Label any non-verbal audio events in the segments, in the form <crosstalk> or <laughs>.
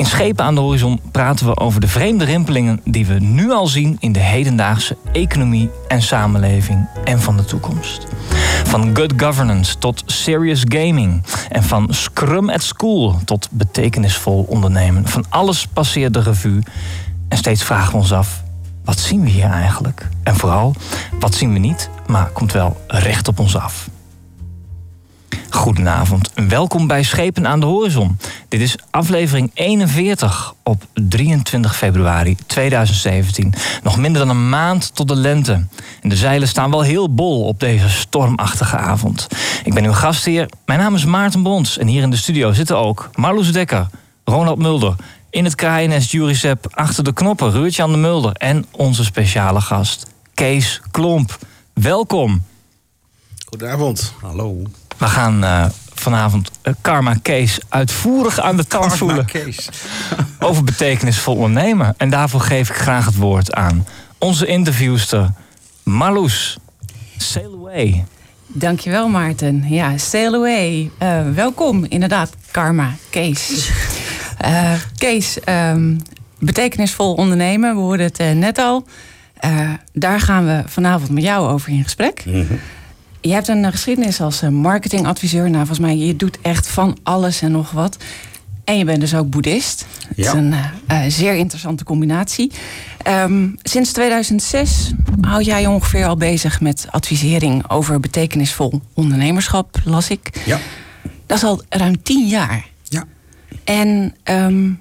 In Schepen aan de Horizon praten we over de vreemde rimpelingen die we nu al zien in de hedendaagse economie en samenleving en van de toekomst. Van good governance tot serious gaming. En van scrum at school tot betekenisvol ondernemen. Van alles passeert de revue. En steeds vragen we ons af: wat zien we hier eigenlijk? En vooral, wat zien we niet, maar komt wel recht op ons af. Goedenavond en welkom bij Schepen aan de Horizon. Dit is aflevering 41 op 23 februari 2017. Nog minder dan een maand tot de lente. En de zeilen staan wel heel bol op deze stormachtige avond. Ik ben uw gastheer. Mijn naam is Maarten Bons. En hier in de studio zitten ook Marloes Dekker, Ronald Mulder... in het KNS Juricep achter de knoppen Ruurtje de Mulder... en onze speciale gast Kees Klomp. Welkom. Goedenavond. Hallo. We gaan uh, vanavond uh, Karma Kees uitvoerig aan de tand voelen. <laughs> over betekenisvol ondernemen. En daarvoor geef ik graag het woord aan onze interviewster Marloes. Sail away. Dankjewel Maarten. Ja, sail away. Uh, welkom inderdaad Karma Kees. <laughs> Kees, um, betekenisvol ondernemen. We hoorden het net al. daar gaan we vanavond met jou over in gesprek. Mm -hmm. Je hebt een geschiedenis als marketingadviseur. Nou, volgens mij, je doet echt van alles en nog wat. En je bent dus ook boeddhist. Het is een uh, zeer interessante combinatie. Um, sinds 2006 hou jij je ongeveer al bezig met advisering over betekenisvol ondernemerschap, las ik. Ja. Dat is al ruim tien jaar. Ja. En um,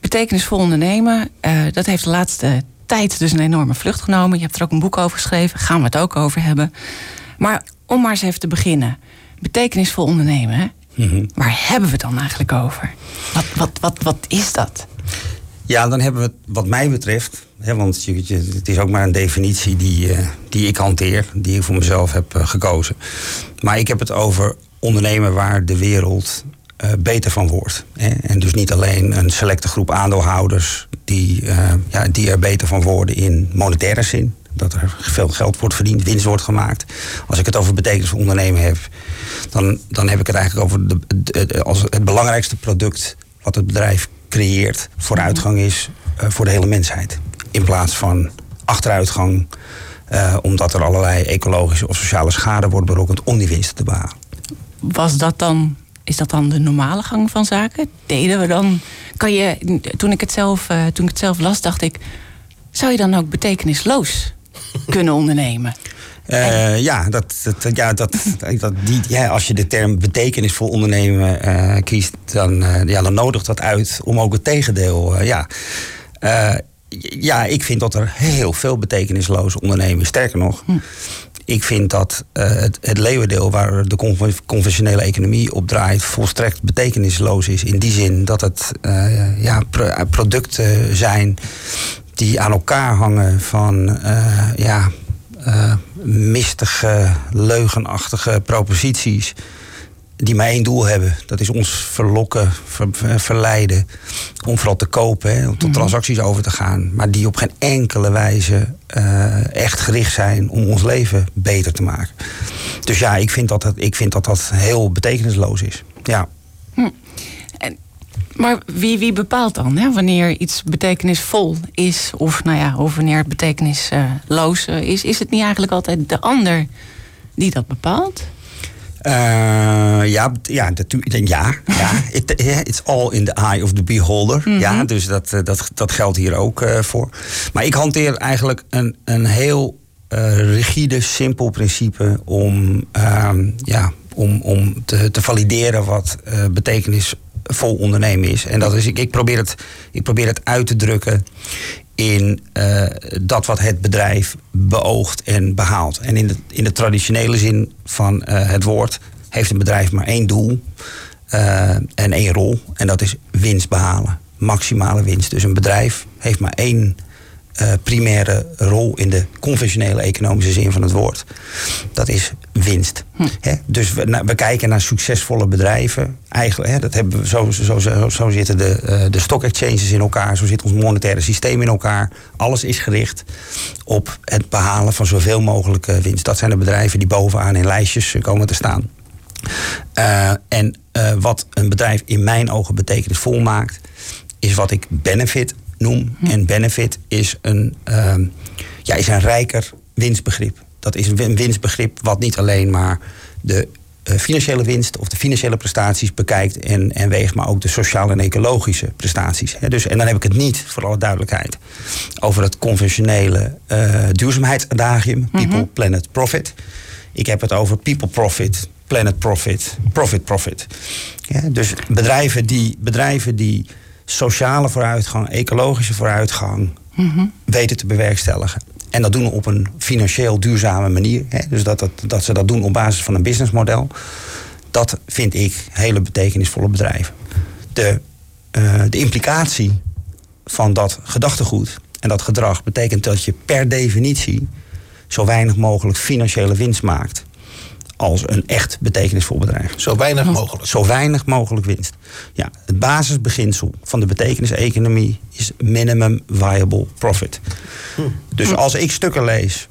betekenisvol ondernemen, uh, dat heeft de laatste tijd dus een enorme vlucht genomen. Je hebt er ook een boek over geschreven, gaan we het ook over hebben. Maar om maar eens even te beginnen. Betekenisvol ondernemen, hè? Mm Waar hebben we het dan eigenlijk over? Wat, wat, wat, wat is dat? Ja, dan hebben we het wat mij betreft... Hè, want het is ook maar een definitie die, uh, die ik hanteer... die ik voor mezelf heb uh, gekozen. Maar ik heb het over ondernemen waar de wereld uh, beter van wordt. Hè? En dus niet alleen een selecte groep aandeelhouders... Die, ja, die er beter van worden in monetaire zin dat er veel geld wordt verdiend, winst wordt gemaakt. Als ik het over betekenisvol ondernemen heb, dan, dan heb ik het eigenlijk over de, de, als het belangrijkste product wat het bedrijf creëert, vooruitgang is uh, voor de hele mensheid. In plaats van achteruitgang, omdat er allerlei ecologische of sociale schade wordt berokkend om die winsten te behalen. Was dat dan is dat dan de normale gang van zaken? Deden we dan. Kan je, toen ik het zelf, uh, toen ik het zelf las, dacht ik. Zou je dan ook betekenisloos <laughs> kunnen ondernemen? Uh, ja, dat, dat, ja, dat, dat, die, ja, als je de term betekenisvol ondernemen uh, kiest, dan, uh, ja, dan nodigt dat uit om ook het tegendeel. ja. ja, ik vind dat er heel veel betekenisloos ondernemen. Sterker nog, hm. Ik vind dat het, het leeuwendeel waar de conventionele economie op draait, volstrekt betekenisloos is. In die zin dat het ja, producten zijn die aan elkaar hangen van ja, mistige, leugenachtige proposities. Die maar één doel hebben. Dat is ons verlokken, ver, verleiden. Om vooral te kopen, hè, om tot mhm. transacties over te gaan. Maar die op geen enkele wijze uh, echt gericht zijn om ons leven beter te maken. Dus ja, ik vind dat dat, ik vind dat, dat heel betekenisloos is. Ja. Hm. Maar wie, wie bepaalt dan hè, wanneer iets betekenisvol is of, nou ja, of wanneer het betekenisloos eh, is? Is het niet eigenlijk altijd de ander die dat bepaalt? Uh, ja, ja, <laughs> ja, ja. It, it's all in the eye of the beholder. Mm -hmm. Ja, dus dat, eh, dat, dat geldt hier ook uh, voor. Maar ik hanteer eigenlijk een, een heel uh, rigide, simpel principe om, uh, ja, om, om te, te valideren wat betekenis vol ondernemen is. En dat is, ik, ik, probeer, het, ik probeer het uit te drukken in uh, dat wat het bedrijf beoogt en behaalt. En in de, in de traditionele zin van uh, het woord heeft een bedrijf maar één doel uh, en één rol. En dat is winst behalen. maximale winst. Dus een bedrijf heeft maar één uh, primaire rol in de conventionele economische zin van het woord. Dat is winst. Hm. dus we, we, kijken naar succesvolle bedrijven. Eigenlijk, dat hebben we, zo, zo, zo, zo zitten de, uh, de stock exchanges in elkaar, zo zit ons monetaire systeem in elkaar. Alles is gericht op het behalen van zoveel mogelijk winst. Dat zijn de bedrijven die bovenaan in lijstjes komen te staan. Uh, en wat een bedrijf in mijn ogen betekenisvol maakt, is wat ik benefit noem. Hm. En benefit is een, uh, ja, is een rijker winstbegrip. Dat is een winstbegrip wat niet alleen maar de uh, financiële winst of de financiële prestaties bekijkt en, en weegt, maar ook de sociale en ecologische prestaties. dus, en dan heb ik het niet, voor alle duidelijkheid, over het conventionele uh, duurzaamheidsadagium: mhm. people, planet, profit. Ik heb het over people, profit, planet, profit, profit, profit. Ja, dus bedrijven die, bedrijven die sociale vooruitgang, ecologische vooruitgang mhm. weten te bewerkstelligen. En dat doen we op een financieel duurzame manier. Hè? Dus dat, dat, dat ze dat doen op basis van een businessmodel. Dat vind ik hele betekenisvolle bedrijven. De, uh, de implicatie van dat gedachtegoed en dat gedrag betekent dat je per definitie zo weinig mogelijk financiële winst maakt als een echt betekenisvol bedrijf. Zo weinig mogelijk. Zo weinig mogelijk winst. Ja, het basisbeginsel van de betekeniseconomie is minimum viable profit. Hm. Dus als ik stukken lees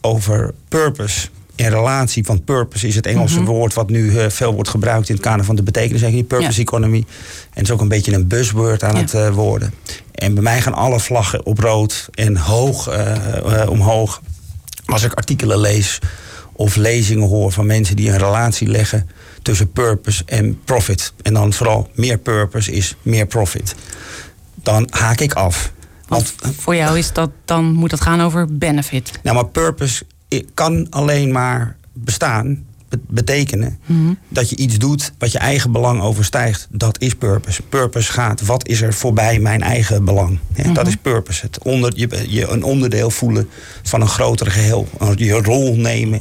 over purpose in relatie, van purpose is het Engelse mhm. woord wat nu uh, veel wordt gebruikt in het kader van de betekeniseconomie, purpose economy. En het is ook een beetje een buzzword aan het uh, worden. En bij mij gaan alle vlaggen op rood en hoog uh, omhoog. Als ik artikelen lees of lezingen hoor van mensen die een relatie leggen tussen purpose en profit. En dan vooral meer purpose is meer profit. Dan haak ik af. Want, voor jou is dat, dan moet het gaan over benefit. Nou, maar purpose kan alleen maar bestaan betekenen mhm. dat je iets doet wat je eigen belang overstijgt. Dat is purpose. Purpose gaat, wat is er voorbij mijn eigen belang? Dat mhm. is purpose. Het onder, je, je een onderdeel voelen van een groter geheel. Je rol nemen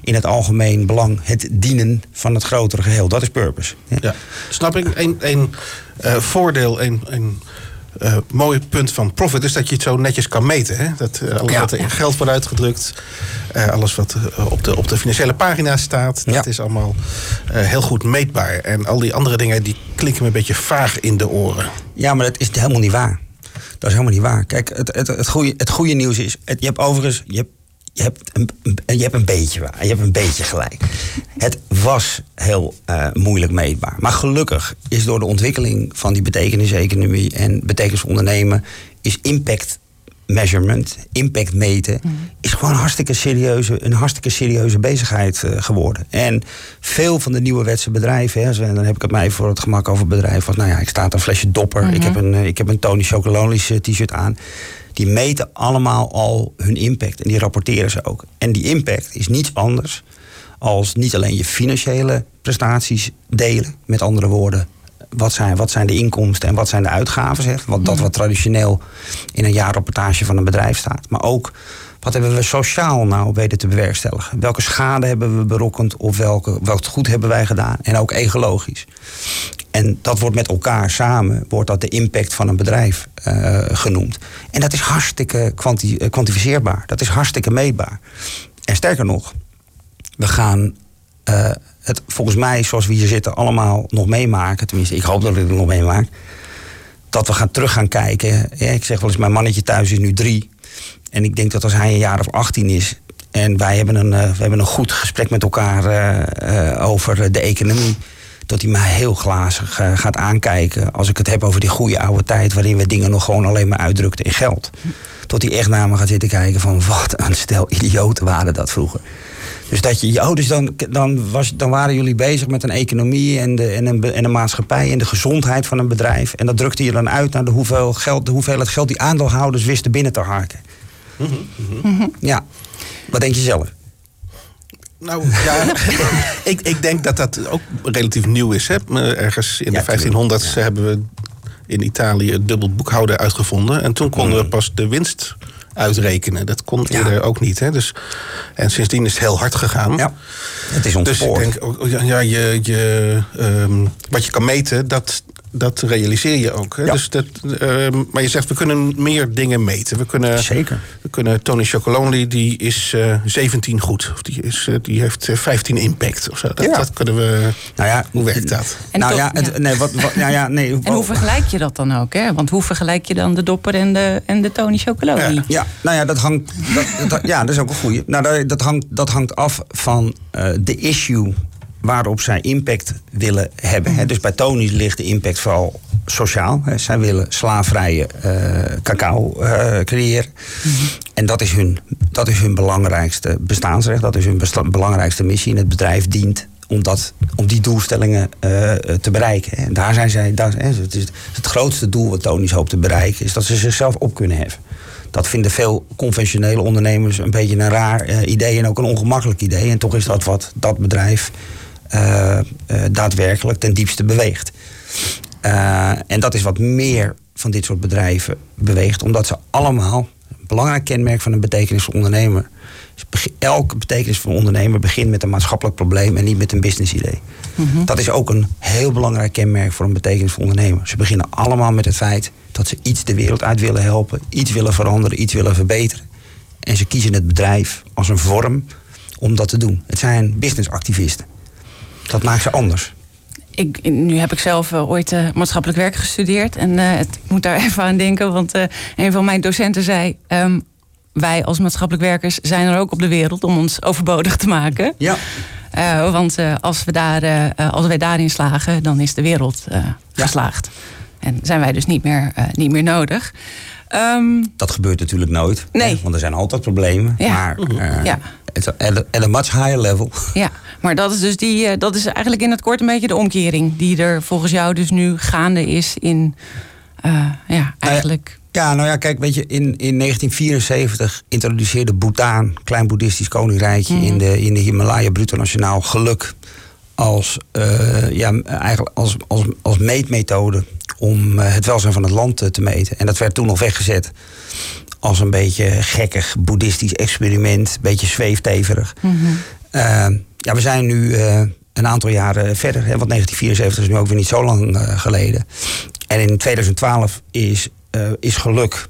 in het algemeen belang. Het dienen van het grotere geheel. Dat is purpose. Ja. Snap ik? Een, een uh, voordeel, een, een uh, mooi punt van profit is dat je het zo netjes kan meten. Hè? Dat uh, alles wat er in geld wordt uitgedrukt, uh, alles wat op, de, op de financiële pagina staat, dat is allemaal heel goed meetbaar. En al die andere dingen die klinken me een beetje vaag in de oren. Ja, maar dat is helemaal niet waar. Dat is helemaal niet waar. Kijk, het, het, het, goede, het goede nieuws is, je hebt overigens, je hebt je hebt een, je hebt een beetje je hebt een beetje gelijk. Het was heel uh, moeilijk meetbaar. Maar gelukkig is door de ontwikkeling van die betekeniseconomie en betekenisondernemen is impact measurement, impact meten, mhm. is gewoon hartstikke serieuze, een hartstikke serieuze bezigheid uh, geworden. En veel van de nieuwe wetse bedrijven, hè, dan heb ik het mij voor het gemak over bedrijf, wat nou ja, ik sta een flesje dopper, ik, mhm. heb een, uh, ik heb een Tony Chocolonis t-shirt aan die meten allemaal al hun impact en die rapporteren ze ook. En die impact is niets anders als niet alleen je financiële prestaties delen, met andere woorden, wat zijn, wat zijn de inkomsten en wat zijn de uitgaven, zeg, wat, dat wat traditioneel in een jaarrapportage van een bedrijf staat. Maar ook wat hebben we sociaal nou weten te bewerkstelligen? Welke schade hebben we berokkend of welke, welk goed hebben wij gedaan? En ook ecologisch. En dat wordt met elkaar samen, wordt dat de impact van een bedrijf uh, genoemd. En dat is hartstikke eh, kwantificeerbaar. Dat is hartstikke meetbaar. En sterker nog, we gaan uh, het volgens mij, zoals we hier zitten, allemaal nog meemaken. Tenminste, ik hoop dat ik het nog meemaak. Dat we gaan terug gaan kijken. Ja, ik zeg wel eens, mijn mannetje thuis is nu drie. En ik denk dat als hij een jaar of 18 is. En wij hebben een, uh, we hebben een goed gesprek met elkaar uh, over de economie dat hij mij heel glazig gaat aankijken. als ik het heb over die goede oude tijd. waarin we dingen nog gewoon alleen maar uitdrukten in geld. Tot hij echt naar me gaat zitten kijken van. wat een stel idioten waren dat vroeger. Dus dat je, oh, dus dan, dan, was, dan waren jullie bezig met een economie en de, en, een, en een maatschappij en de gezondheid van een bedrijf. En dat drukte je dan uit naar de, hoeveel geld, de hoeveelheid geld die aandeelhouders wisten binnen te harken. Mm Ja, wat denk je zelf? Nou ja, <laughs> ik, ik denk dat dat ook relatief nieuw is. Hè? Ergens in de 1500s hebben we in Italië het dubbel boekhouden uitgevonden. En toen konden we mm. pas de winst uitrekenen. Dat kon eerder ook niet. Hè? Dus, en sindsdien is het heel hard gegaan. Ja, het is ontspoord. Dus ik denk, ja, je, je, um, wat je kan meten, dat dat realiseer je ook. Hè? Dus dat, ehm, maar je zegt, we kunnen meer dingen meten. We kunnen, Zeker. We kunnen Tony Chocolonely, die is uh, 17 goed. Of die, is, uh, die heeft 15 impact. Of zo. Dat, Ja. dat kunnen we... Nou ja, Hoe werkt dat? En nou ja, het, ja. nee, wat, wat, nou ja, nee. <laughs> En hoe vergelijk je dat dan ook? Hè? Want hoe vergelijk je dan de dopper en de, en de Tony Chocolonely? Ja. Ja, nou ja, dat hangt. Dat, dat- ja, dat is ook een goeie. Nou, dat, dat, hangt, dat hangt af van eh, de issue waarop zij impact willen hebben. Dus bij Tony ligt de impact vooral sociaal. Zij willen slaafvrije eh, cacao eh, creëren. En dat is, hun, dat is hun belangrijkste bestaansrecht. Dat is hun belangrijkste missie. En het bedrijf dient om, dat, om die doelstellingen eh, te bereiken. En daar zijn zij. Daar, het, is het grootste doel wat Tony's hoopt te bereiken, is dat ze zichzelf op kunnen heffen. Dat vinden veel conventionele ondernemers een beetje een raar idee en ook een ongemakkelijk idee. En toch is dat wat dat bedrijf daadwerkelijk ten diepste beweegt. Eh, en dat is wat meer van dit soort bedrijven beweegt, omdat ze allemaal, een belangrijk kenmerk van een betekenisvol ondernemer, elke betekenisvol ondernemer begint met een maatschappelijk probleem en niet met een business idee. Dat is ook een heel belangrijk kenmerk voor een betekenisvol ondernemer. Ze beginnen allemaal met het feit dat ze iets de wereld uit willen helpen, iets willen veranderen, iets willen verbeteren. En ze kiezen het bedrijf als een vorm om dat te doen. Het zijn businessactivisten. Dat maakt ze anders. Ik, nu heb ik zelf eh, ooit eh, maatschappelijk werk gestudeerd. En eh, het, ik moet daar <laughs> even aan denken. Want een van mijn docenten zei... ehm, wij als maatschappelijk werkers zijn er ook op de wereld... om ons overbodig te maken. Ja. Want als, we daar, als wij daarin slagen, dan is de wereld geslaagd. En zijn wij dus niet meer, niet meer nodig. Ehm, Dat gebeurt natuurlijk nooit. Nee. hè, Want er zijn altijd problemen. Ja. Maar eh, Ja. at, a, much higher level. <laughs> ja, maar dat is dus die, eh, dat is eigenlijk in het kort een beetje de omkering... die er volgens jou dus nu gaande is in... eh, ja, eigenlijk... Ja, nou ja, kijk, weet je, in, in 1974 introduceerde Bhutan, klein boeddhistisch koninkrijkje in de, in de Himalaya bruto nationaal geluk als, eh, ja, eigenlijk als, als, als meetmethode om eh, het welzijn van het land eh, te meten. En dat werd toen nog weggezet als een beetje gekkig boeddhistisch experiment, een beetje zweefteverig. Eh, ja, we zijn nu een aantal jaren verder, hè, want 1974 is nu ook weer niet zo lang geleden. En in 2012 is, is geluk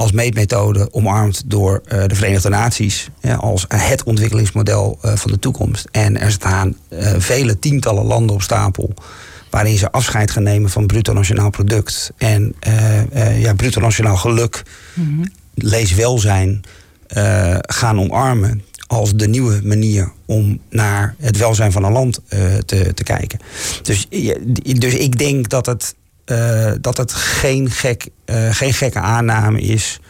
als meetmethode omarmd door eh, de Verenigde Naties ja, als het ontwikkelingsmodel eh, van de toekomst. En er staan eh, vele tientallen landen op stapel waarin ze afscheid gaan nemen van bruto nationaal product en ja, bruto nationaal geluk, lees welzijn, eh, gaan omarmen als de nieuwe manier om naar het welzijn van een land te, te kijken. Dus, dus ik denk dat het, eh, dat het geen, gek, eh, geen gekke aanname is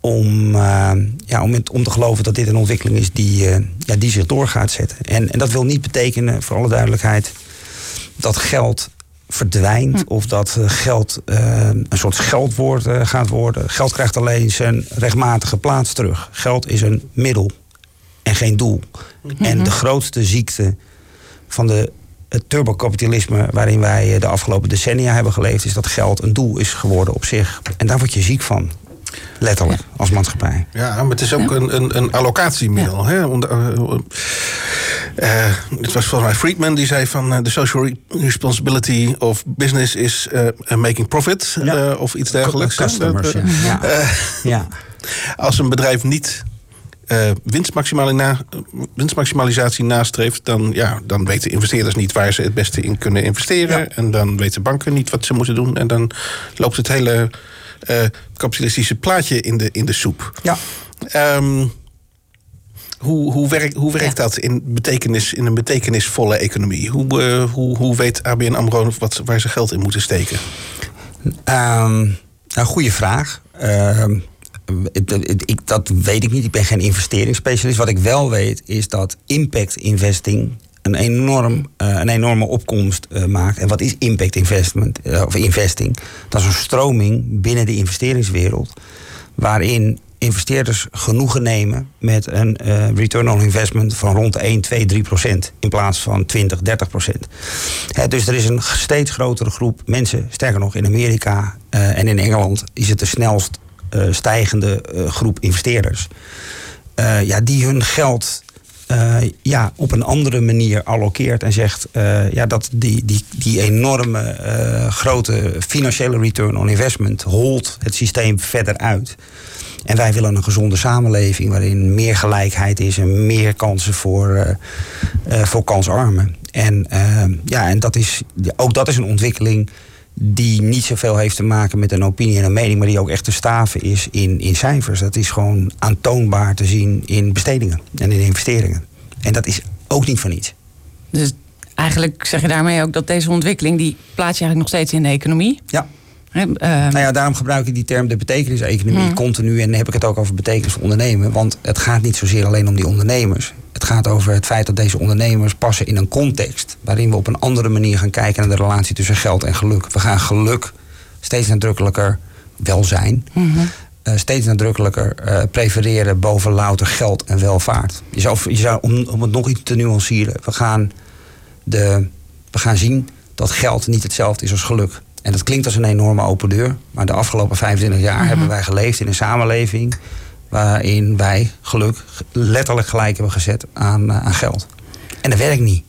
om, eh, ja, om, om te geloven dat dit een ontwikkeling is die, ja, die zich door gaat zetten. En, en dat wil niet betekenen, voor alle duidelijkheid, dat geld verdwijnt of dat geld een soort scheldwoord eh, gaat worden. Geld krijgt alleen zijn rechtmatige plaats terug. Geld is een middel en geen doel. En de grootste ziekte van de, het turbokapitalisme waarin wij eh, de afgelopen decennia hebben geleefd, is dat geld een doel is geworden op zich. En daar word je ziek van. Letterlijk, als maatschappij. Ja, maar het is ook een, een, een allocatiemiddel. Hè? Onder, eh, eh, het was volgens mij Friedman die zei van de social re- responsibility of business is making profit of iets dergelijks. Customers, ja. <laughs> als een bedrijf niet eh, winstmaximali- winstmaximalisatie nastreeft, dan, ja, dan weten investeerders niet waar ze het beste in kunnen investeren. Ja. En dan weten banken niet wat ze moeten doen. En dan loopt het hele eh, kapitalistische plaatje in de, in de soep. ja. Ehm, hoe, hoe, werkt, hoe werkt Ja. dat in, betekenis, in een betekenisvolle economie? Hoe, eh, hoe, hoe weet ABN AMRO wat, waar ze geld in moeten steken? Ehm, nou, goede vraag. Ehm, ik- dat weet ik niet. Ik ben geen investeringsspecialist. Wat ik wel weet is dat impact investing een, enorm, eh, een enorme opkomst eh, maakt. En wat is impact investment eh, of investing? Dat is een stroming binnen de investeringswereld waarin investeerders genoegen nemen met een return on investment van rond de 1, 2, 3 procent in plaats van 20, 30 procent. Dus er is een steeds grotere groep mensen, sterker nog in Amerika en in Engeland is het de snelst stijgende eh, groep investeerders. eh, ja, die hun geld ja, op een andere manier allokeert en zegt ja, dat die, die, die enorme grote financiële return on investment holt het systeem verder uit. En wij willen een gezonde samenleving waarin meer gelijkheid is en meer kansen voor, voor kansarmen. En, ja, en dat is, ook dat is een ontwikkeling die niet zoveel heeft te maken met een opinie en een mening, maar die ook echt te staven is in, in cijfers. Dat is gewoon aantoonbaar te zien in bestedingen en in investeringen. En dat is ook niet van iets. Dus eigenlijk zeg je daarmee ook dat deze ontwikkeling, die plaats je eigenlijk nog steeds in de economie? Ja. He, uh, nou ja, daarom gebruik ik die term de betekeniseconomie hmm. continu. En dan heb ik het ook over betekenis voor ondernemen. Want het gaat niet zozeer alleen om die ondernemers. Het gaat over het feit dat deze ondernemers passen in een context waarin we op een andere manier gaan kijken naar de relatie tussen geld en geluk. We gaan geluk steeds nadrukkelijker welzijn. Mm steeds nadrukkelijker uh, prefereren boven louter geld en welvaart. Je zou, je zou om, om het nog iets te nuanceren, we gaan, de, we gaan zien dat geld niet hetzelfde is als geluk. En dat klinkt als een enorme open deur, maar de afgelopen 25 jaar mhm. hebben wij geleefd in een samenleving waarin wij geluk letterlijk gelijk hebben gezet aan, uh, aan geld. En dat werkt niet.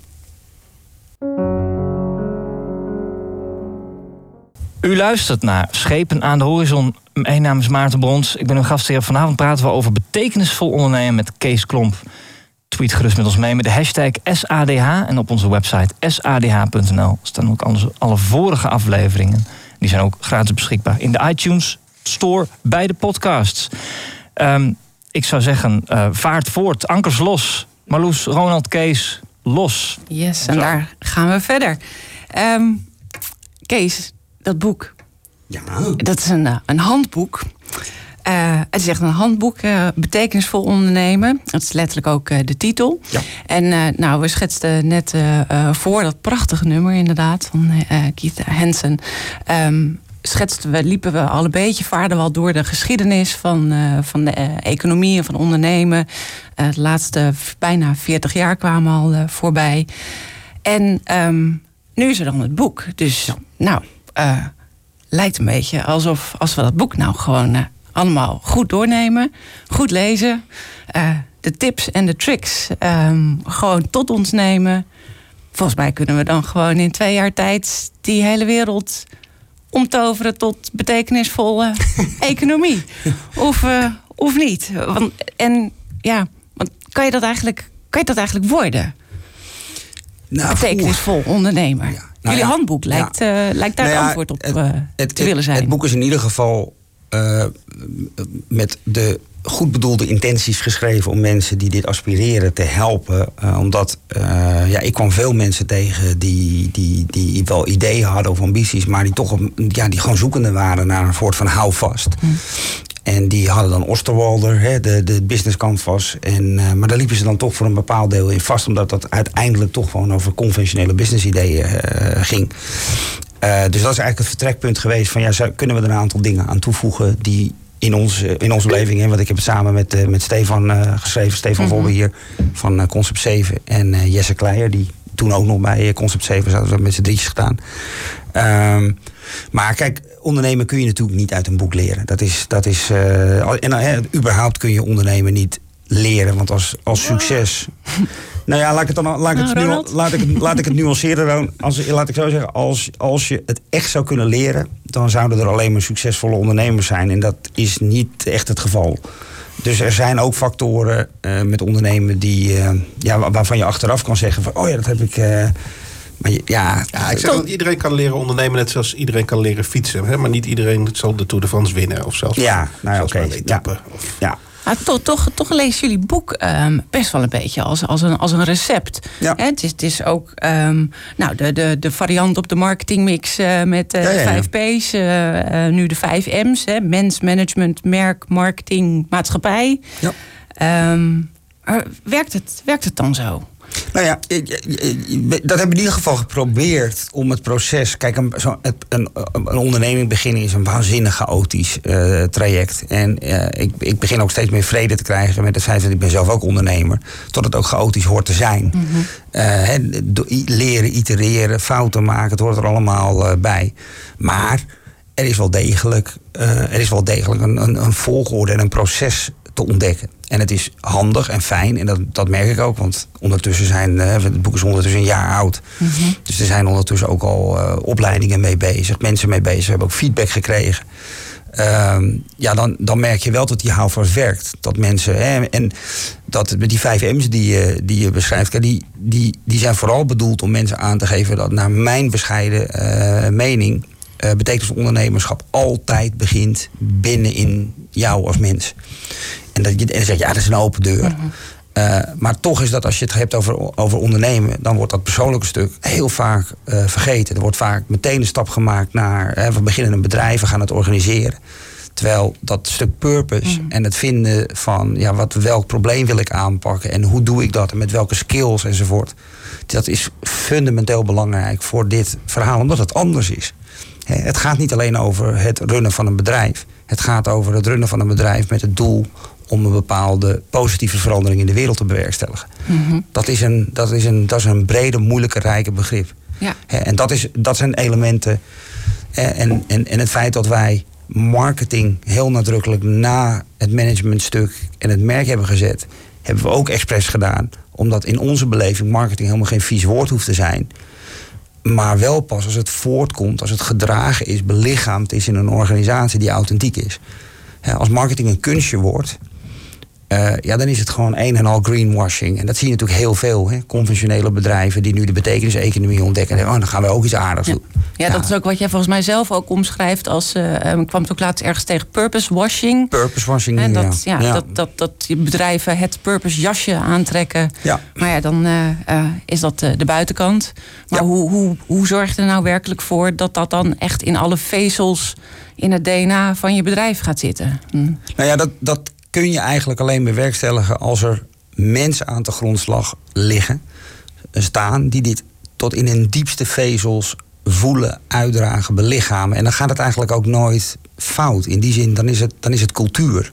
U luistert naar Schepen aan de Horizon. Mijn naam is Maarten Brons. Ik ben uw gastheer. Vanavond praten we over betekenisvol ondernemen met Kees Klomp. Tweet gerust met ons mee met de hashtag SADH. En op onze website sadh.nl staan ook alle vorige afleveringen. Die zijn ook gratis beschikbaar in de iTunes Store bij de podcasts. Um, ik zou zeggen, uh, vaart voort, ankers los. Marloes, Ronald, Kees, los. Yes, en daar gaan we verder. Um, Kees, dat boek. Ja. Dat is een, uh, een handboek. Uh, het is echt een handboek, uh, betekenisvol ondernemen. Dat is letterlijk ook uh, de titel. Ja. En nou, we schetsten net voor dat prachtige nummer inderdaad van Keith Hansen. Um, schetsten we, liepen we al een beetje, vaarden we al door de geschiedenis van, van de economie en van ondernemen. De laatste bijna 40 jaar kwamen al voorbij. En um, nu is er dan het boek. Dus ja. nou, lijkt een beetje alsof als we dat boek nou gewoon allemaal goed doornemen, goed lezen, de tips en de tricks um, gewoon tot ons nemen. Volgens mij kunnen we dan gewoon in twee jaar tijd die hele wereld omtoveren tot betekenisvolle <laughs> economie. Of, uh, of niet. Want, en ja, want kan je dat eigenlijk, kan je dat eigenlijk worden? Nou, Betekenisvol ondernemer. Ja. Nou, Jullie ja, handboek lijkt, ja. uh, lijkt daar nou antwoord op uh, het, te willen zijn. Het boek is in ieder geval met de goed bedoelde intenties geschreven om mensen die dit aspireren te helpen. Uh, omdat uh, ja, ik kwam veel mensen tegen die, die, die wel ideeën hadden of ambities, maar die toch ja, die gewoon zoekende waren naar een soort van houvast. Hm. En die hadden dan Osterwalder, hè, de, de business canvas. En, uh, maar daar liepen ze dan toch voor een bepaald deel in vast, omdat dat uiteindelijk toch gewoon over conventionele business ideeën ging. dus dat is eigenlijk het vertrekpunt geweest van ja, kunnen we er een aantal dingen aan toevoegen die in, ons, in onze beleving. Hè, want ik heb het samen met, met Stefan geschreven. Stefan mm -hmm. hier van Concept 7. En Jesse Kleijer, die toen ook nog bij Concept 7 zaten. We met z'n drietjes gedaan. Um, maar kijk, ondernemen kun je natuurlijk niet uit een boek leren. Dat is, dat is, en überhaupt kun je ondernemen niet leren. Want als, als succes. <laughs> Nou ja, laat ik het, dan, laat ik het, nou, nu, laat ik het, <laughs> laat ik het nuanceren. Als, laat ik zo zeggen, als, als je het echt zou kunnen leren, dan zouden er alleen maar succesvolle ondernemers zijn. En dat is niet echt het geval. Dus er zijn ook factoren uh, met ondernemen die, uh, ja, waarvan je achteraf kan zeggen: van, oh ja, dat heb ik. Uh, maar ja, ja, ik zeg dat iedereen kan leren ondernemen, net zoals iedereen kan leren fietsen. Hè? Maar niet iedereen zal de Tour de France winnen. Of zelfs, ja, nou, oké. Okay. Ja. ja. Maar toch, toch, toch lezen jullie boek um, best wel een beetje als, als, een, als een recept. Ja. Het, is, het is ook um, nou, de, de, de variant op de marketingmix uh, met uh, ja, ja, 5 P's. Uh, nu de 5 M's. Hè, mens, management, merk, marketing, maatschappij. Ja. Um, werkt, het, werkt het dan zo? Nou ja, dat hebben we in ieder geval geprobeerd om het proces. Kijk, een, zo, een, een onderneming beginnen is een waanzinnig chaotisch uh, traject. En uh, ik, ik begin ook steeds meer vrede te krijgen met het feit dat ik ben zelf ook ondernemer. Tot het ook chaotisch hoort te zijn. Mm -hmm. uh, he, leren, itereren, fouten maken, het hoort er allemaal bij. Maar er is wel degelijk, er is wel degelijk een, een, een volgorde en een proces te ontdekken. En het is handig en fijn. En dat, dat merk ik ook. Want ondertussen zijn. het boek is ondertussen een jaar oud. Mhm. Dus er zijn ondertussen ook al opleidingen mee bezig. Mensen mee bezig. We hebben ook feedback gekregen. Ehm, ja, dan, dan merk je wel dat die houvast werkt. Dat mensen. Hè, en dat die vijf M's die je, die je beschrijft, die, die, die zijn vooral bedoeld om mensen aan te geven dat, naar mijn bescheiden uh, mening, uh, betekent ondernemerschap altijd begint binnenin jou als mens. En, dat je, en dan zeg je, ja, dat is een open deur. Mhm. Eh, maar toch is dat als je het hebt over, over ondernemen, dan wordt dat persoonlijke stuk heel vaak uh, vergeten. Er wordt vaak meteen een stap gemaakt naar we beginnen een bedrijf, we gaan het organiseren. Terwijl dat stuk purpose mm. en het vinden van ja, wat, welk probleem wil ik aanpakken en hoe doe ik dat en met welke skills enzovoort. Dat is fundamenteel belangrijk voor dit verhaal, omdat het anders is. Het gaat niet alleen over het runnen van een bedrijf. Het gaat over het runnen van een bedrijf met het doel om een bepaalde positieve verandering in de wereld te bewerkstelligen. Mhm. dat, is een, dat, is een, dat is een brede, moeilijke, rijke begrip. Ja. En dat, is, dat zijn elementen. En, en, en het feit dat wij marketing heel nadrukkelijk na het managementstuk en het merk hebben gezet, hebben we ook expres gedaan. Omdat in onze beleving marketing helemaal geen vies woord hoeft te zijn. Maar wel pas als het voortkomt, als het gedragen is, belichaamd is in een organisatie die authentiek is. Als marketing een kunstje wordt, uh, ja, dan is het gewoon een en al greenwashing. En dat zie je natuurlijk heel veel. Hè? Conventionele bedrijven die nu de betekenis-economie ontdekken. En oh, dan gaan we ook iets aardigs doen. Ja, dat is ook wat jij volgens mij zelf ook omschrijft als. Uh, ik kwam het ook laatst ergens tegen purpose washing. Purpose washing, en dat, ja. Dat, dat, dat bedrijven het purpose jasje aantrekken. Ja. Maar ja, dan uh, is dat de buitenkant. Maar hoe, hoe, hoe zorg je er nou werkelijk voor dat dat dan echt in alle vezels in het DNA van je bedrijf gaat zitten? Hm. Nou ja, dat, dat kun je eigenlijk alleen bewerkstelligen als er mensen aan de grondslag liggen, staan, die dit tot in hun diepste vezels voelen, uitdragen, belichamen. En dan gaat het eigenlijk ook nooit fout. In die zin, dan is het, dan is het cultuur.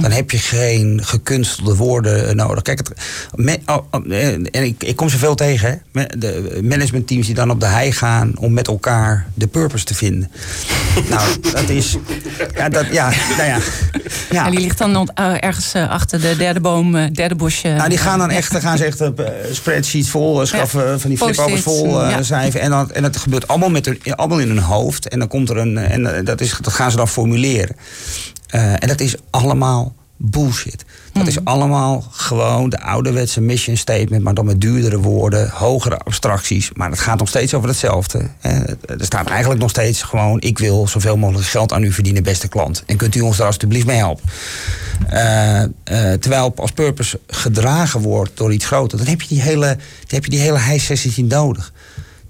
Dan heb je geen gekunstelde woorden nodig. Kijk, het, oh, oh, en ik, ik kom zoveel tegen. Hè? De managementteams die dan op de hei gaan om met elkaar de purpose te vinden. <laughs> nou, dat is. Ja, dat, ja, nou ja, ja. die ligt dan uh, ergens uh, achter de derde boom, uh, derde bosje. Nou, die gaan dan echt, dan gaan ze echt spreadsheets vol schaffen, van die flipovers vol schrijven. En, dan, en dat gebeurt allemaal, met hun, allemaal in hun hoofd. En dan komt er een. En dat, is, dat gaan ze dan formuleren. Uh, en dat is allemaal bullshit. Dat is hmm. allemaal gewoon de ouderwetse mission statement, maar dan met duurdere woorden, hogere abstracties. Maar het gaat nog steeds over hetzelfde. Er staat eigenlijk nog steeds gewoon: ik wil zoveel mogelijk geld aan u verdienen, beste klant. En kunt u ons daar alstublieft mee helpen? Uh, uh, terwijl als purpose gedragen wordt door iets groter, dan heb je die hele, dan heb je die hele high niet nodig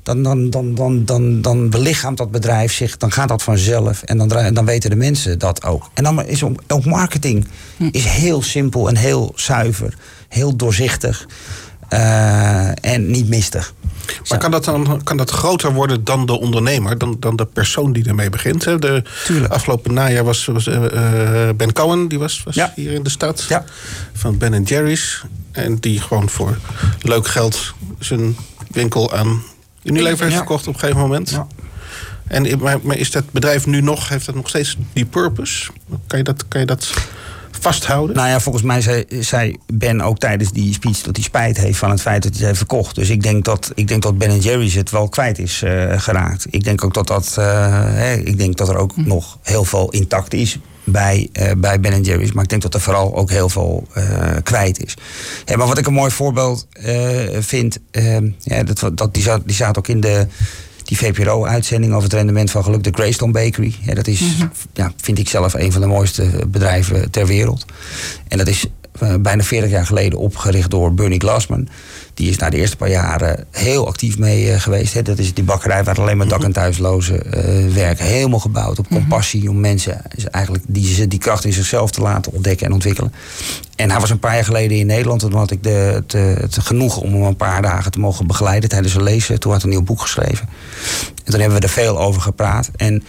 dan, dan, dan, dan, dan, dan belichaamt dat bedrijf zich, dan gaat dat vanzelf en dan, dan weten de mensen dat ook. En dan is ook marketing hm. is heel simpel en heel zuiver, heel doorzichtig uh, en niet mistig. Maar kan dat dan kan dat groter worden dan de ondernemer, dan, dan de persoon die ermee begint? Hè? De afgelopen najaar was, was uh, Ben Cohen, die was, was ja. hier in de stad. Ja. Van Ben Jerry's. En die gewoon voor leuk geld zijn winkel aan Unilever heeft verkocht op een gegeven moment. En, maar, maar, is dat bedrijf nu nog, heeft dat nog steeds die purpose? Kan je dat, kan je dat vasthouden? Nou ja, volgens mij zei, zei Ben ook tijdens die speech dat hij spijt heeft van het feit dat hij heeft verkocht. Dus ik denk dat, ik denk dat Ben Jerry's het wel kwijt is uh, geraakt. Ik denk ook dat, dat, uh, ik denk dat er ook hm. nog heel veel intact is bij, uh, bij Ben Jerry's. Maar ik denk dat er vooral ook heel veel uh, kwijt is. Ja, maar wat ik een mooi voorbeeld uh, vind, ja, dat, dat, die, zat, die zat ook in de, die VPRO-uitzending over het rendement van geluk, de Greystone Bakery. Ja, dat is, mm -hmm. ja, vind ik zelf, een van de mooiste bedrijven ter wereld. En dat is bijna 40 jaar geleden opgericht door Bernie Glassman. Die is na de eerste paar jaren heel actief mee uh, geweest. Hè. Dat is die bakkerij waar alleen maar dak- en thuislozen uh, werken. Helemaal gebouwd op compassie om mensen eigenlijk die, die kracht in zichzelf te laten ontdekken en ontwikkelen. En hij was een paar jaar geleden in Nederland. Toen had ik de, het, het genoegen om hem een paar dagen te mogen begeleiden tijdens een lezen. Toen had hij een nieuw boek geschreven. En toen hebben we er veel over gepraat. En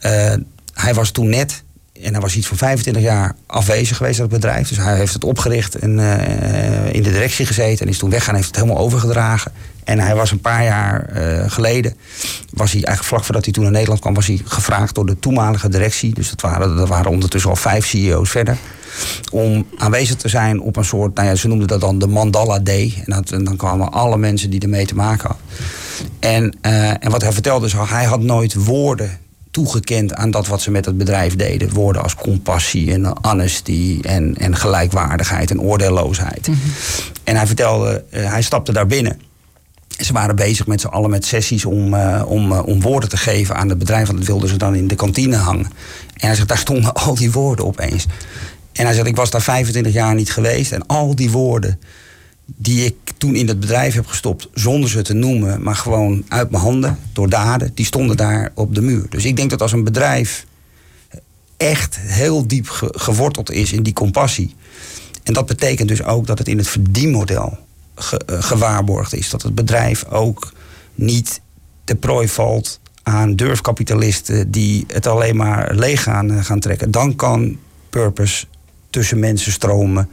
uh, hij was toen net en hij was iets van 25 jaar afwezig geweest uit het bedrijf. Dus hij heeft het opgericht en uh, in de directie gezeten. En is toen weggaan heeft het helemaal overgedragen. En hij was een paar jaar geleden, was hij eigenlijk vlak voordat hij toen naar Nederland kwam, was hij gevraagd door de toenmalige directie. Dus dat waren, dat waren ondertussen al vijf CEO's verder om aanwezig te zijn op een soort, nou ja, ze noemden dat dan de Mandala Day. En, dat, en dan kwamen alle mensen die ermee te maken hadden. En, uh, en wat hij vertelde is, hij had nooit woorden toegekend aan dat wat ze met het bedrijf deden. Woorden als compassie en honesty en, en gelijkwaardigheid en oordeelloosheid. Mm -hmm. En hij vertelde, uh, hij stapte daar binnen. Ze waren bezig met z'n allen met sessies om, uh, om, om woorden te geven aan het bedrijf. Want dat wilden ze dan in de kantine hangen. En hij zegt, daar stonden <laughs> al die woorden opeens. En hij zegt, ik was daar 25 jaar niet geweest. En al die woorden die ik toen in het bedrijf heb gestopt, zonder ze te noemen, maar gewoon uit mijn handen, door daden, die stonden daar op de muur. Dus ik denk dat als een bedrijf echt heel diep geworteld is in die compassie. En dat betekent dus ook dat het in het verdienmodel ge, uh, gewaarborgd is. Dat het bedrijf ook niet te prooi valt aan durfkapitalisten die het alleen maar leeg gaan, uh, gaan trekken. Dan kan purpose tussen mensen stromen.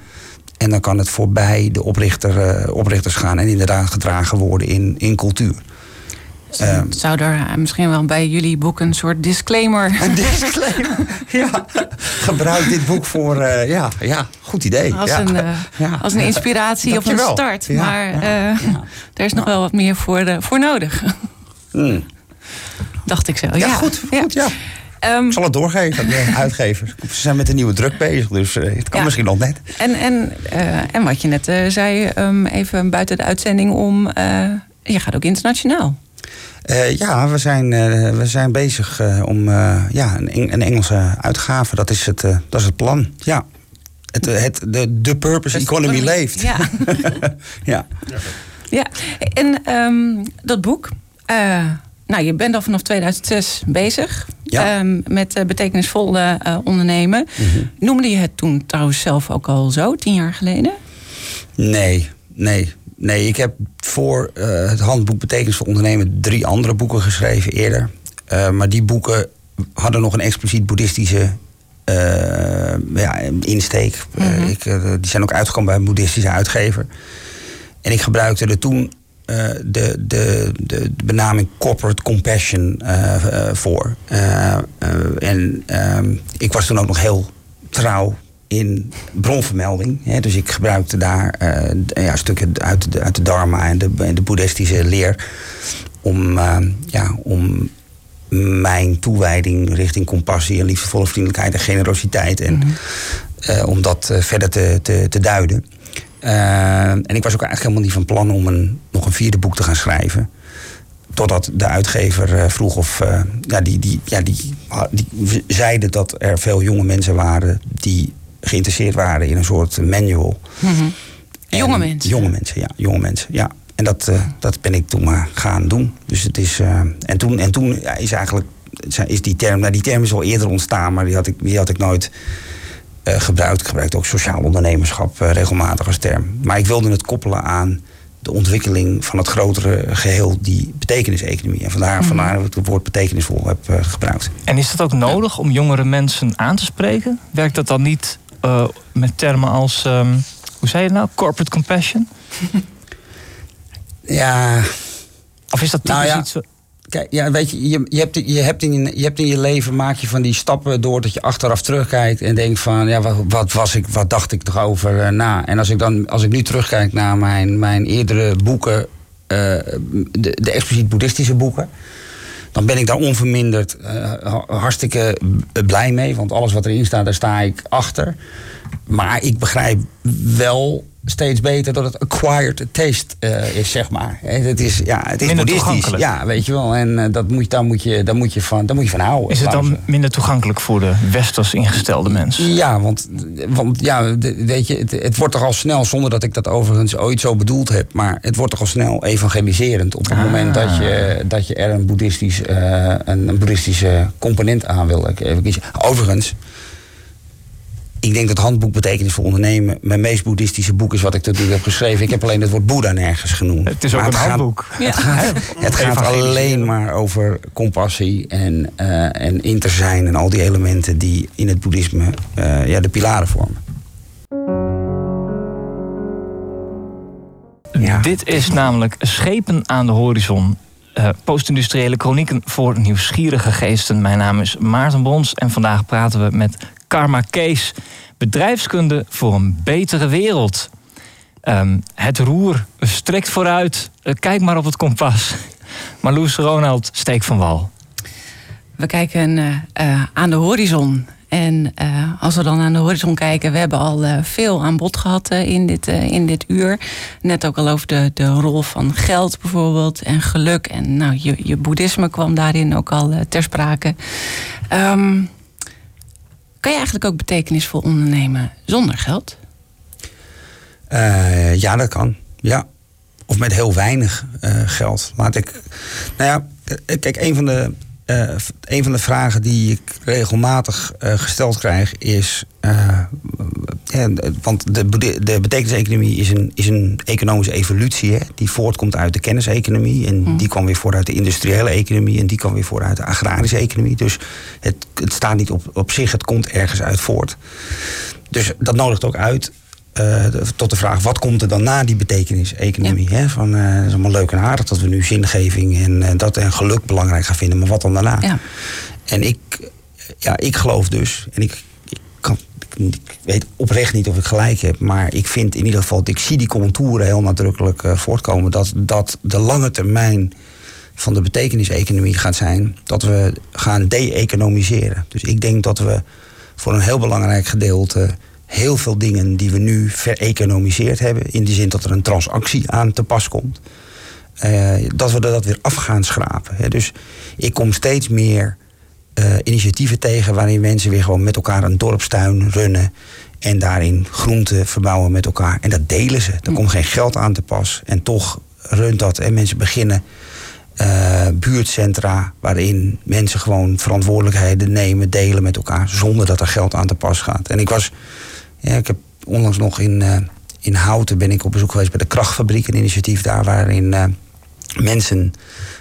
En dan kan het voorbij de oprichter, uh, oprichters gaan en inderdaad gedragen worden in, in cultuur. Zou er misschien wel bij jullie boek een soort disclaimer... <laughs> Een disclaimer, ja. Gebruik dit boek voor, uh, ja, ja, goed idee. Als, ja. een, uh, <laughs> ja. als een inspiratie of een start. Maar er is nog wel wat meer voor, de, voor nodig. Mm. Dacht ik zo, ja. goed, goed ja. Um, ik zal het doorgeven aan de <laughs> uitgever. Ze zijn met een nieuwe druk bezig, dus uh, het kan ja. misschien nog net. En, en, uh, en wat je net uh, zei, um, even buiten de uitzending om... je gaat ook internationaal. ja, we zijn, we zijn bezig om ja, een, een, Engelse uitgave. Dat is het, dat is het plan, ja. Het, het, de, de purpose economy leeft. Ja. <laughs> ja. ja. En um, dat boek... Nou, je bent al vanaf 2006 bezig ja. um, met uh, betekenisvol uh, ondernemen. Mm -hmm. Noemde je het toen trouwens zelf ook al zo, tien jaar geleden? Nee, nee. Nee, ik heb voor uh, het handboek Betekenisvol Ondernemen drie andere boeken geschreven eerder. maar die boeken hadden nog een expliciet boeddhistische ja, insteek. Mm -hmm. ik, die zijn ook uitgekomen bij een boeddhistische uitgever. En ik gebruikte er toen uh, de, de, de, benaming corporate compassion uh, uh, voor. en ik was toen ook nog heel trouw in bronvermelding. Hè, dus ik gebruikte daar ja, stukken uit de, uit de Dharma en de, de boeddhistische leer om, ja, om mijn toewijding richting compassie en liefdevolle vriendelijkheid en generositeit en mm -hmm. om dat verder te, te, te duiden. Uh, en ik was ook eigenlijk helemaal niet van plan om een, nog een vierde boek te gaan schrijven. Totdat de uitgever uh, vroeg of. Uh, ja, die, die, ja die, die zeiden dat er veel jonge mensen waren die geïnteresseerd waren in een soort manual. Mm -hmm. Jonge mensen? Jonge mensen, ja. Jonge mensen, ja. En dat, dat ben ik toen maar gaan doen. Dus het is. en toen, en toen is eigenlijk. Is die term, nou die term is al eerder ontstaan, maar die had ik, die had ik nooit gebruikt. Ik gebruik ook sociaal ondernemerschap uh, regelmatig als term. Maar ik wilde het koppelen aan de ontwikkeling van het grotere geheel, die betekeniseconomie. En vandaar, mm. vandaar dat ik het woord betekenisvol heb uh, gebruikt. En is dat ook nodig om jongere mensen aan te spreken? Werkt dat dan niet met termen als, um, hoe zei je het nou, corporate compassion? ja. <laughs> Of is dat typisch nou ja. iets... Kijk, ja, weet je, je, je, hebt, je, hebt in, je hebt in je leven, maak je van die stappen door dat je achteraf terugkijkt en denkt van, ja, wat, wat was ik, wat dacht ik toch over uh, na? En als ik dan, als ik nu terugkijk naar mijn, mijn eerdere boeken, uh, de, de expliciet boeddhistische boeken, dan ben ik daar onverminderd uh, hartstikke blij mee, want alles wat erin staat, daar sta ik achter. Maar ik begrijp wel steeds beter dat het acquired taste uh, is, zeg maar. Het is, ja, het is minder boeddhistisch. Ja, weet je wel. En uh, dat moet, daar, moet je, daar, moet je van, daar moet je van houden. Is het dan minder toegankelijk voor de westers ingestelde mensen? Ja, want, want ja, weet je, het, het, wordt toch al snel, zonder dat ik dat overigens ooit zo bedoeld heb, maar het wordt toch al snel evangeliserend op het ah. moment dat je, dat je er een, boeddhistisch, uh, een, een boeddhistische component aan wil even kiezen. Overigens ik denk dat handboek betekenisvol ondernemen mijn meest boeddhistische boek is wat ik natuurlijk heb geschreven. Ik heb alleen het woord Boeddha nergens genoemd. Het is ook maar een het handboek. Gaat, het gaat, het gaat alleen maar over compassie en, uh, en inter zijn en al die elementen die in het boeddhisme uh, ja, de pilaren vormen. Ja. Dit is namelijk Schepen aan de Horizon. Uh, Postindustriële chronieken voor nieuwsgierige geesten. Mijn naam is Maarten Brons en vandaag praten we met Karma Kees. Bedrijfskunde voor een betere wereld. Um, het roer strekt vooruit. Uh, kijk maar op het kompas. <laughs> Marloes Ronald, steek van wal. We kijken uh, aan de horizon. En als we dan aan de horizon kijken, we hebben al veel aan bod gehad in, dit, in dit uur. Net ook al over de, de rol van geld bijvoorbeeld en geluk. En nou, je, je boeddhisme kwam daarin ook al ter sprake. Um, kan je eigenlijk ook betekenisvol ondernemen zonder geld? ja, dat kan. Ja. Of met heel weinig geld. Laat ik. Nou ja, kijk, een van de een van de vragen die ik regelmatig gesteld krijg is. Want de, de betekeniseconomie is een, is een economische evolutie. Hè, die voortkomt uit de kenniseconomie. En mm. die kwam weer voort uit de industriële economie. En die kwam weer voort uit de agrarische economie. Dus het, het staat niet op, op zich, het komt ergens uit voort. Dus dat nodigt ook uit uh, tot de vraag, wat komt er dan na die betekenis-economie? Ja. Van, uh, het is allemaal leuk en aardig dat we nu zingeving en uh, dat en geluk belangrijk gaan vinden, maar wat dan daarna? Ja. En ik, ja, ik geloof dus, en ik, ik, kan, ik, weet oprecht niet of ik gelijk heb, maar ik vind in ieder geval, ik zie die contouren heel nadrukkelijk voortkomen, dat, dat de lange termijn van de betekenis-economie gaat zijn dat we gaan de-economiseren. Dus ik denk dat we voor een heel belangrijk gedeelte heel veel dingen die we nu vereconomiseerd hebben. In die zin dat er een transactie aan te pas komt. Uh, dat we dat weer af gaan schrapen. Hè. Dus ik kom steeds meer uh, initiatieven tegen waarin mensen weer gewoon met elkaar een dorpstuin runnen. En daarin groenten verbouwen met elkaar. En dat delen ze. Er komt geen geld aan te pas. En toch runt dat. En mensen beginnen uh, buurtcentra waarin mensen gewoon verantwoordelijkheden nemen, delen met elkaar, zonder dat er geld aan te pas gaat. En ik was ja, ik heb onlangs nog in, uh, in Houten ben ik op bezoek geweest bij de krachtfabriek, een initiatief daar waarin uh, mensen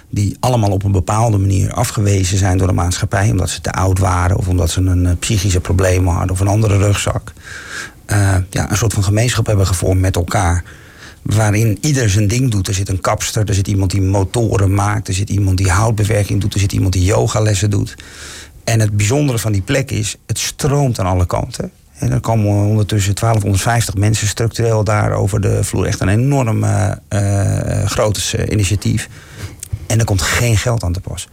die allemaal op een bepaalde manier afgewezen zijn door de maatschappij, omdat ze te oud waren of omdat ze een uh, psychische probleem hadden of een andere rugzak, ja, een soort van gemeenschap hebben gevormd met elkaar. Waarin ieder zijn ding doet. Er zit een kapster, er zit iemand die motoren maakt, er zit iemand die houtbewerking doet, er zit iemand die yogalessen doet. En het bijzondere van die plek is, het stroomt aan alle kanten. En er komen ondertussen 1250 mensen structureel daar over de vloer. Echt een enorm uh, uh, groot initiatief. En er komt geen geld aan te pas.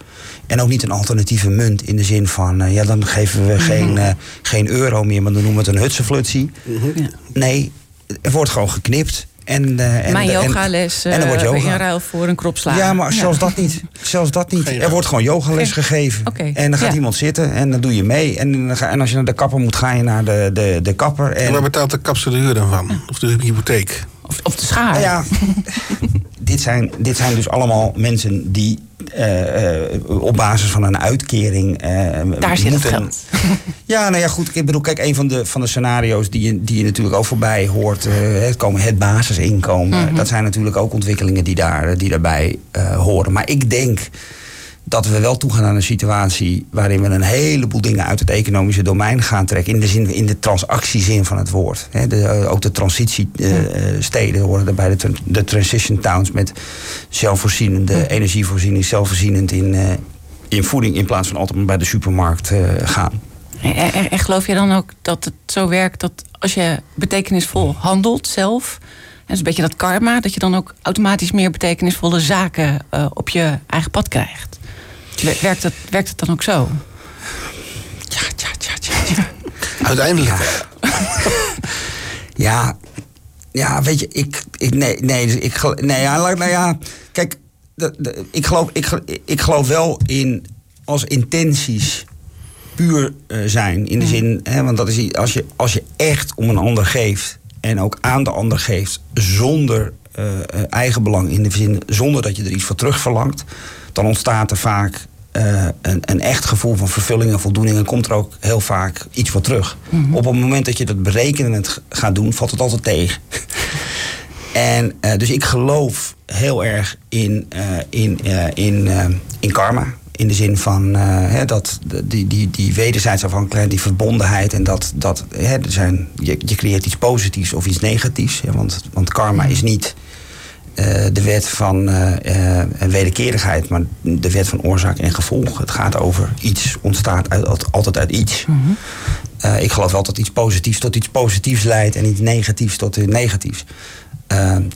En ook niet een alternatieve munt in de zin van... Uh, ja, dan geven we geen, uh, geen euro meer, maar dan noemen we het een hutsenflutsie. -hmm. Nee, er wordt gewoon geknipt. En, uh, en, Mijn yogales en, en wordt yoga. in ruil voor een kropslaag. Ja, maar zelfs dat niet. <laughs> Zelfs dat niet. er wordt gewoon yogales Geen. gegeven. Okay. En dan gaat ja. iemand zitten en dan doe je mee. En, en als je naar de kapper moet, ga je naar de, de, de kapper. En, en waar betaalt de kapster de huur dan van? Of de hypotheek? Of, of de schaar? Ja, <laughs> dit, zijn, dit zijn dus allemaal mensen die uh, uh, op basis van een uitkering. Uh, Daar zit het geld. <laughs> ja, nou ja, goed. Ik bedoel, kijk, een van de, van de scenario's die je, die je natuurlijk ook voorbij hoort. het, komen het basisinkomen. Mm -hmm. Dat zijn natuurlijk ook ontwikkelingen die, daar, die daarbij horen. Maar ik denk dat we wel toegaan aan een situatie waarin we een heleboel dingen uit het economische domein gaan trekken. In de, zin, in de transactiezin van het woord. de, ook de transitiesteden uh, horen erbij, de, de transition towns met zelfvoorzienende ja. energievoorziening, zelfvoorzienend in, uh, in voeding in plaats van altijd maar bij de supermarkt uh, gaan. En, en geloof je dan ook dat het zo werkt dat als je betekenisvol handelt zelf, en dat is een beetje dat karma, dat je dan ook automatisch meer betekenisvolle zaken op je eigen pad krijgt? Werkt het, werkt het dan ook zo? Ja, ja, ja, ja. ja. Uiteindelijk. Ja. ja. ja, weet je, ik, ik nee, nee, dus ik, nee, ja, nou ja, kijk, de, de, ik, geloof, ik, ik geloof wel in als intenties puur uh, zijn. In de zin, hè, want dat is als je, als je echt om een ander geeft en ook aan de ander geeft zonder uh, eigen belang, in de zin zonder dat je er iets voor terug verlangt dan ontstaat er vaak uh, een, een, echt gevoel van vervulling en voldoening. En komt er ook heel vaak iets voor terug. Mm -hmm. Op het moment dat je dat berekenen het gaat doen, valt het altijd tegen. <laughs> en uh, dus ik geloof heel erg in, uh, in, in, in karma. In de zin van hè, dat die, die, die wederzijds afhankelijkheid, die verbondenheid. En dat, dat hè, er zijn, je, je creëert iets positiefs of iets negatiefs. Ja, want, want karma is niet de wet van wederkerigheid, maar de wet van oorzaak en gevolg. Het gaat over iets ontstaat uit, altijd uit iets. Mhm. ik geloof wel dat iets positiefs tot iets positiefs leidt en iets negatiefs tot iets negatiefs.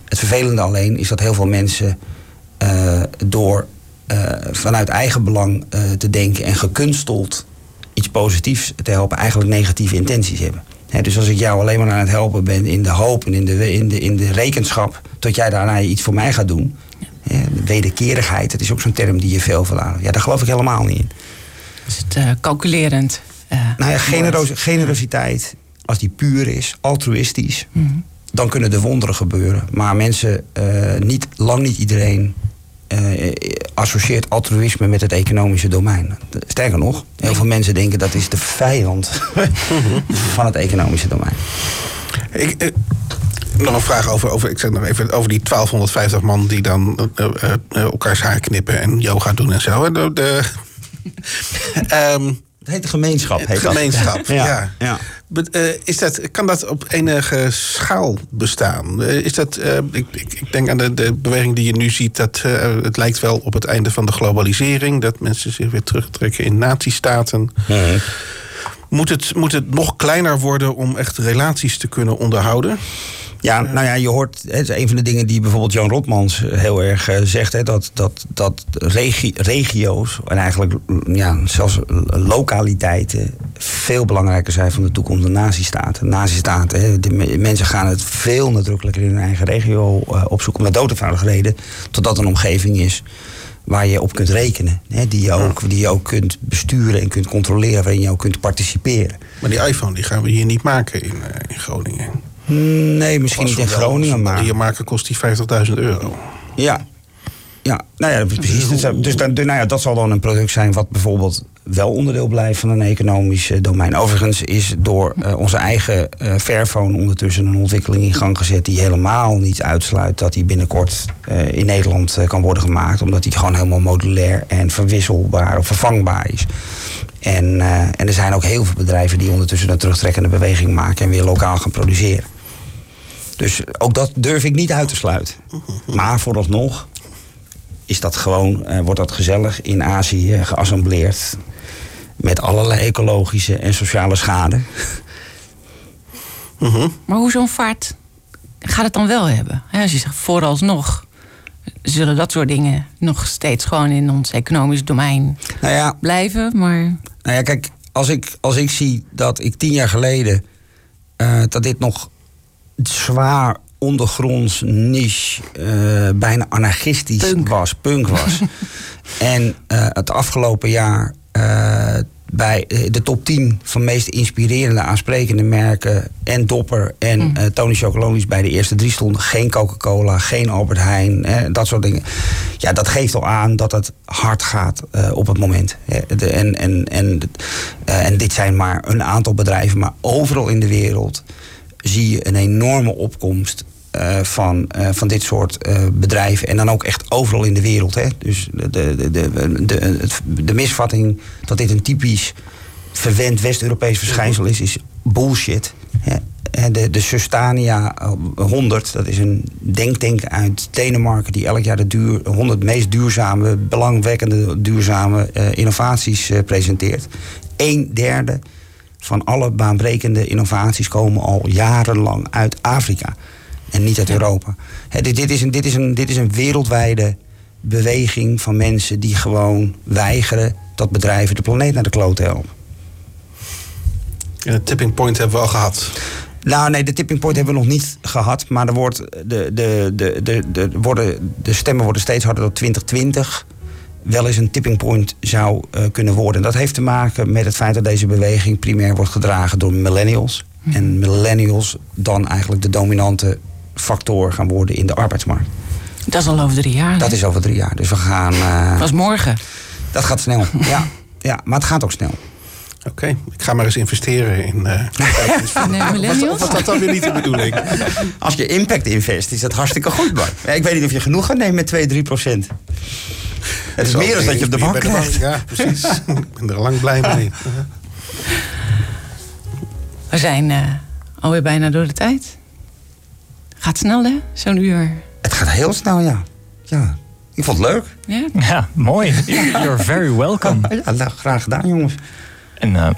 het vervelende alleen is dat heel veel mensen door vanuit eigen belang te denken en gekunsteld iets positiefs te helpen, eigenlijk negatieve intenties hebben. Dus als ik jou alleen maar aan het helpen ben in de hoop en in de, in de, in de rekenschap tot jij daarna iets voor mij gaat doen. de wederkerigheid, dat is ook zo'n term die je veel verlaat. Ja, daar geloof ik helemaal niet in. Is het uh, calculerend? Uh, nou ja, generos, generositeit, als die puur is, altruïstisch, mhm. dan kunnen er wonderen gebeuren. Maar mensen, uh, niet, lang niet iedereen uh, associeert altruïsme met het economische domein. Sterker nog, heel veel mensen denken dat is de vijand <laughs> van het economische domein. Ik, eh, nog een vraag over, over, ik zeg nog even, over die 1250 man die dan uh, elkaars haar knippen en yoga doen en zo. De, de, um, <laughs> het heet gemeenschap. Heet gemeenschap, ja. ja. Eh, is dat, kan dat op enige schaal bestaan? Eh, is dat, uh, ik, ik, denk aan de, de beweging die je nu ziet... dat het lijkt wel op het einde van de globalisering... dat mensen zich weer terugtrekken in nazistaten. Mm moet, het, moet het nog kleiner worden om echt relaties te kunnen onderhouden? Ja, nou ja, je hoort, het is een van de dingen die bijvoorbeeld Jan Rotmans heel erg uh, zegt, hè, dat, dat, dat regio's en eigenlijk ja, zelfs lokaliteiten veel belangrijker zijn van de toekomst dan nazistaten. Nazistaten, hè, de mensen gaan het veel nadrukkelijker in hun eigen regio uh, opzoeken, met doodeenvoudige reden, totdat een omgeving is waar je op kunt rekenen. Hè, die, je ook, die je ook kunt besturen en kunt controleren, waarin je ook kunt participeren. Maar die iPhone die gaan we hier niet maken in, uh, in Groningen. Nee, misschien niet in Groningen, maar... Hier maken kost die 50.000 euro. Ja. Ja, nou ja, precies. Dus, dus dan, nou ja, dat zal dan een product zijn wat bijvoorbeeld wel onderdeel blijft van een economisch eh, domein. Overigens is door uh, onze eigen uh, Fairphone ondertussen een ontwikkeling in gang gezet die helemaal niet uitsluit dat die binnenkort uh, in Nederland kan worden gemaakt. Omdat die gewoon helemaal modulair en verwisselbaar of vervangbaar is. En, en er zijn ook heel veel bedrijven die ondertussen een terugtrekkende beweging maken en weer lokaal gaan produceren. Dus ook dat durf ik niet uit te sluiten. Maar vooralsnog is dat gewoon, uh, wordt dat gezellig in Azië geassembleerd. Met allerlei ecologische en sociale schade. Maar hoe zo'n vaart gaat het dan wel hebben? Als je zegt vooralsnog zullen dat soort dingen nog steeds gewoon in ons economisch domein nou ja, blijven. Maar... Nou ja, kijk, als ik, als ik zie dat ik tien jaar geleden uh, dat dit nog zwaar ondergronds, niche, uh, bijna anarchistisch punk. was, punk was. <laughs> en uh, het afgelopen jaar uh, bij de top 10 van meest inspirerende, aansprekende merken... en Dopper en mm. Tony Chocolonies bij de eerste drie stonden. Geen Coca-Cola, geen Albert Heijn, dat soort dingen. Ja, dat geeft al aan dat het hard gaat op het moment. en, en, en, en dit zijn maar een aantal bedrijven, maar overal in de wereld zie je een enorme opkomst uh, van, uh, van dit soort uh, bedrijven. En dan ook echt overal in de wereld. Hè. Dus de, de, de, de, de misvatting dat dit een typisch verwend West-Europees verschijnsel is, is bullshit. De, de Sustania 100, dat is een denktank uit Denemarken... die elk jaar de duur, 100 meest duurzame, belangwekkende duurzame innovaties presenteert. Een derde van alle baanbrekende innovaties komen al jarenlang uit Afrika en niet uit Europa. dit, dit, is een, dit, is een, dit is een wereldwijde beweging van mensen die gewoon weigeren dat bedrijven de planeet naar de kloot helpen. En de tipping point hebben we al gehad. Nou, nee, de tipping point hebben we nog niet gehad. Maar er wordt de, de, de, de, de, worden, de stemmen worden steeds harder tot 2020 wel eens een tipping point zou uh, kunnen worden. En dat heeft te maken met het feit dat deze beweging primair wordt gedragen door millennials. Hm. En millennials dan eigenlijk de dominante factor gaan worden in de arbeidsmarkt. Dat is al over drie jaar. Dat is over drie jaar. Dus we gaan. Uh, dat is morgen. Dat gaat snel. ja, ja, maar het gaat ook snel. Oké, ik ga maar eens investeren in. Uh, nee, was, was dat dan weer niet de bedoeling? <laughs> Als je impact invest, is dat hartstikke goed, man. Ik weet niet of je genoeg gaat nemen met 2, 3 procent. Het is meer dan dat je op de bank krijgt. Ja, precies. ik ben er lang blij mee. We zijn uh, alweer bijna door de tijd. Gaat snel, hè? Zo'n uur. Het gaat heel snel, ja. ja. Ik vond het leuk. Ja? Ja, mooi. <laughs> You're very welcome. Ja, nou, graag gedaan, jongens. En uh,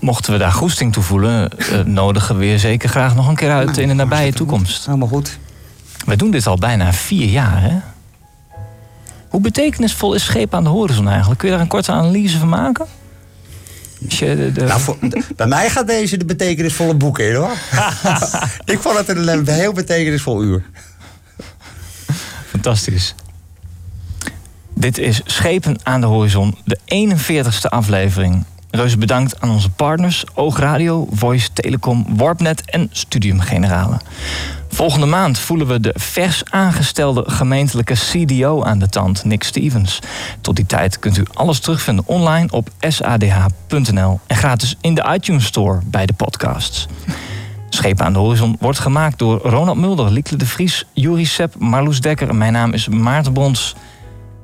mochten we daar goesting toe voelen, uh, nodigen we je zeker graag nog een keer uit Nou, in de nabije toekomst. Helemaal goed. We doen dit al bijna vier jaar, hè? Hoe betekenisvol is Scheep aan de Horizon eigenlijk? Kun je daar een korte analyse van maken? De, de... Nou, voor, bij mij gaat deze de betekenisvolle boek in, hoor. <laughs> ik vond het een, een heel betekenisvol uur. Fantastisch. Dit is Schepen aan de Horizon, de 41ste aflevering. Reuze bedankt aan onze partners Oogradio, Voice Telecom, Warpnet en Studium Generale. Volgende maand voelen we de vers aangestelde gemeentelijke CDO aan de tand, Nick Stevens. Tot die tijd kunt u alles terugvinden online op sadh.nl en gratis in de iTunes Store bij de podcasts. Schepen aan de Horizon wordt gemaakt door Ronald Mulder, Liekle de Vries, Juri Sepp, Marloes Dekker. Mijn naam is Maarten Bons.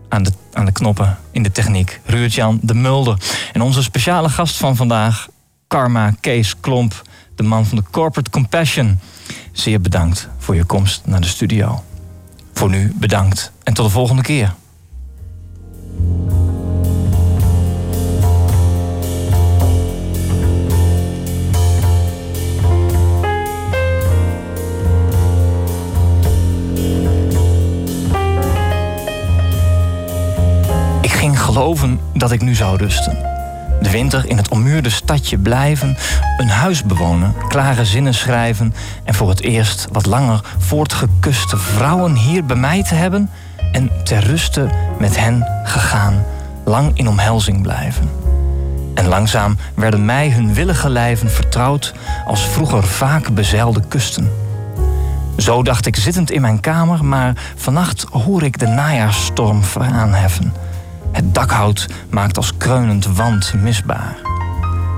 Aan de, aan de knoppen in de techniek, Ruurt-Jan de Mulder. En onze speciale gast van vandaag, Karma Kees Klomp, de man van de Corporate Compassion. Zeer bedankt voor je komst naar de studio. Voor nu bedankt en tot de volgende keer. Geloven dat ik nu zou rusten. De winter in het ommuurde stadje blijven, een huis bewonen, klare zinnen schrijven en voor het eerst wat langer voortgekuste vrouwen hier bij mij te hebben en ter ruste met hen gegaan, lang in omhelzing blijven. En langzaam werden mij hun willige lijven vertrouwd als vroeger vaak bezeilde kusten. Zo dacht ik zittend in mijn kamer, maar vannacht hoor ik de najaarsstorm aanheffen. Het dakhout maakt als kreunend wand misbaar.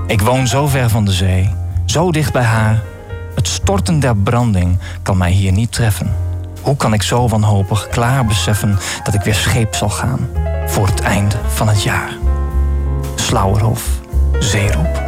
Ik woon zo ver van de zee, zo dicht bij haar. Het storten der branding kan mij hier niet treffen. Hoe kan ik zo wanhopig klaar beseffen dat ik weer scheep zal gaan voor het einde van het jaar? Slauerhof, Zeeroep.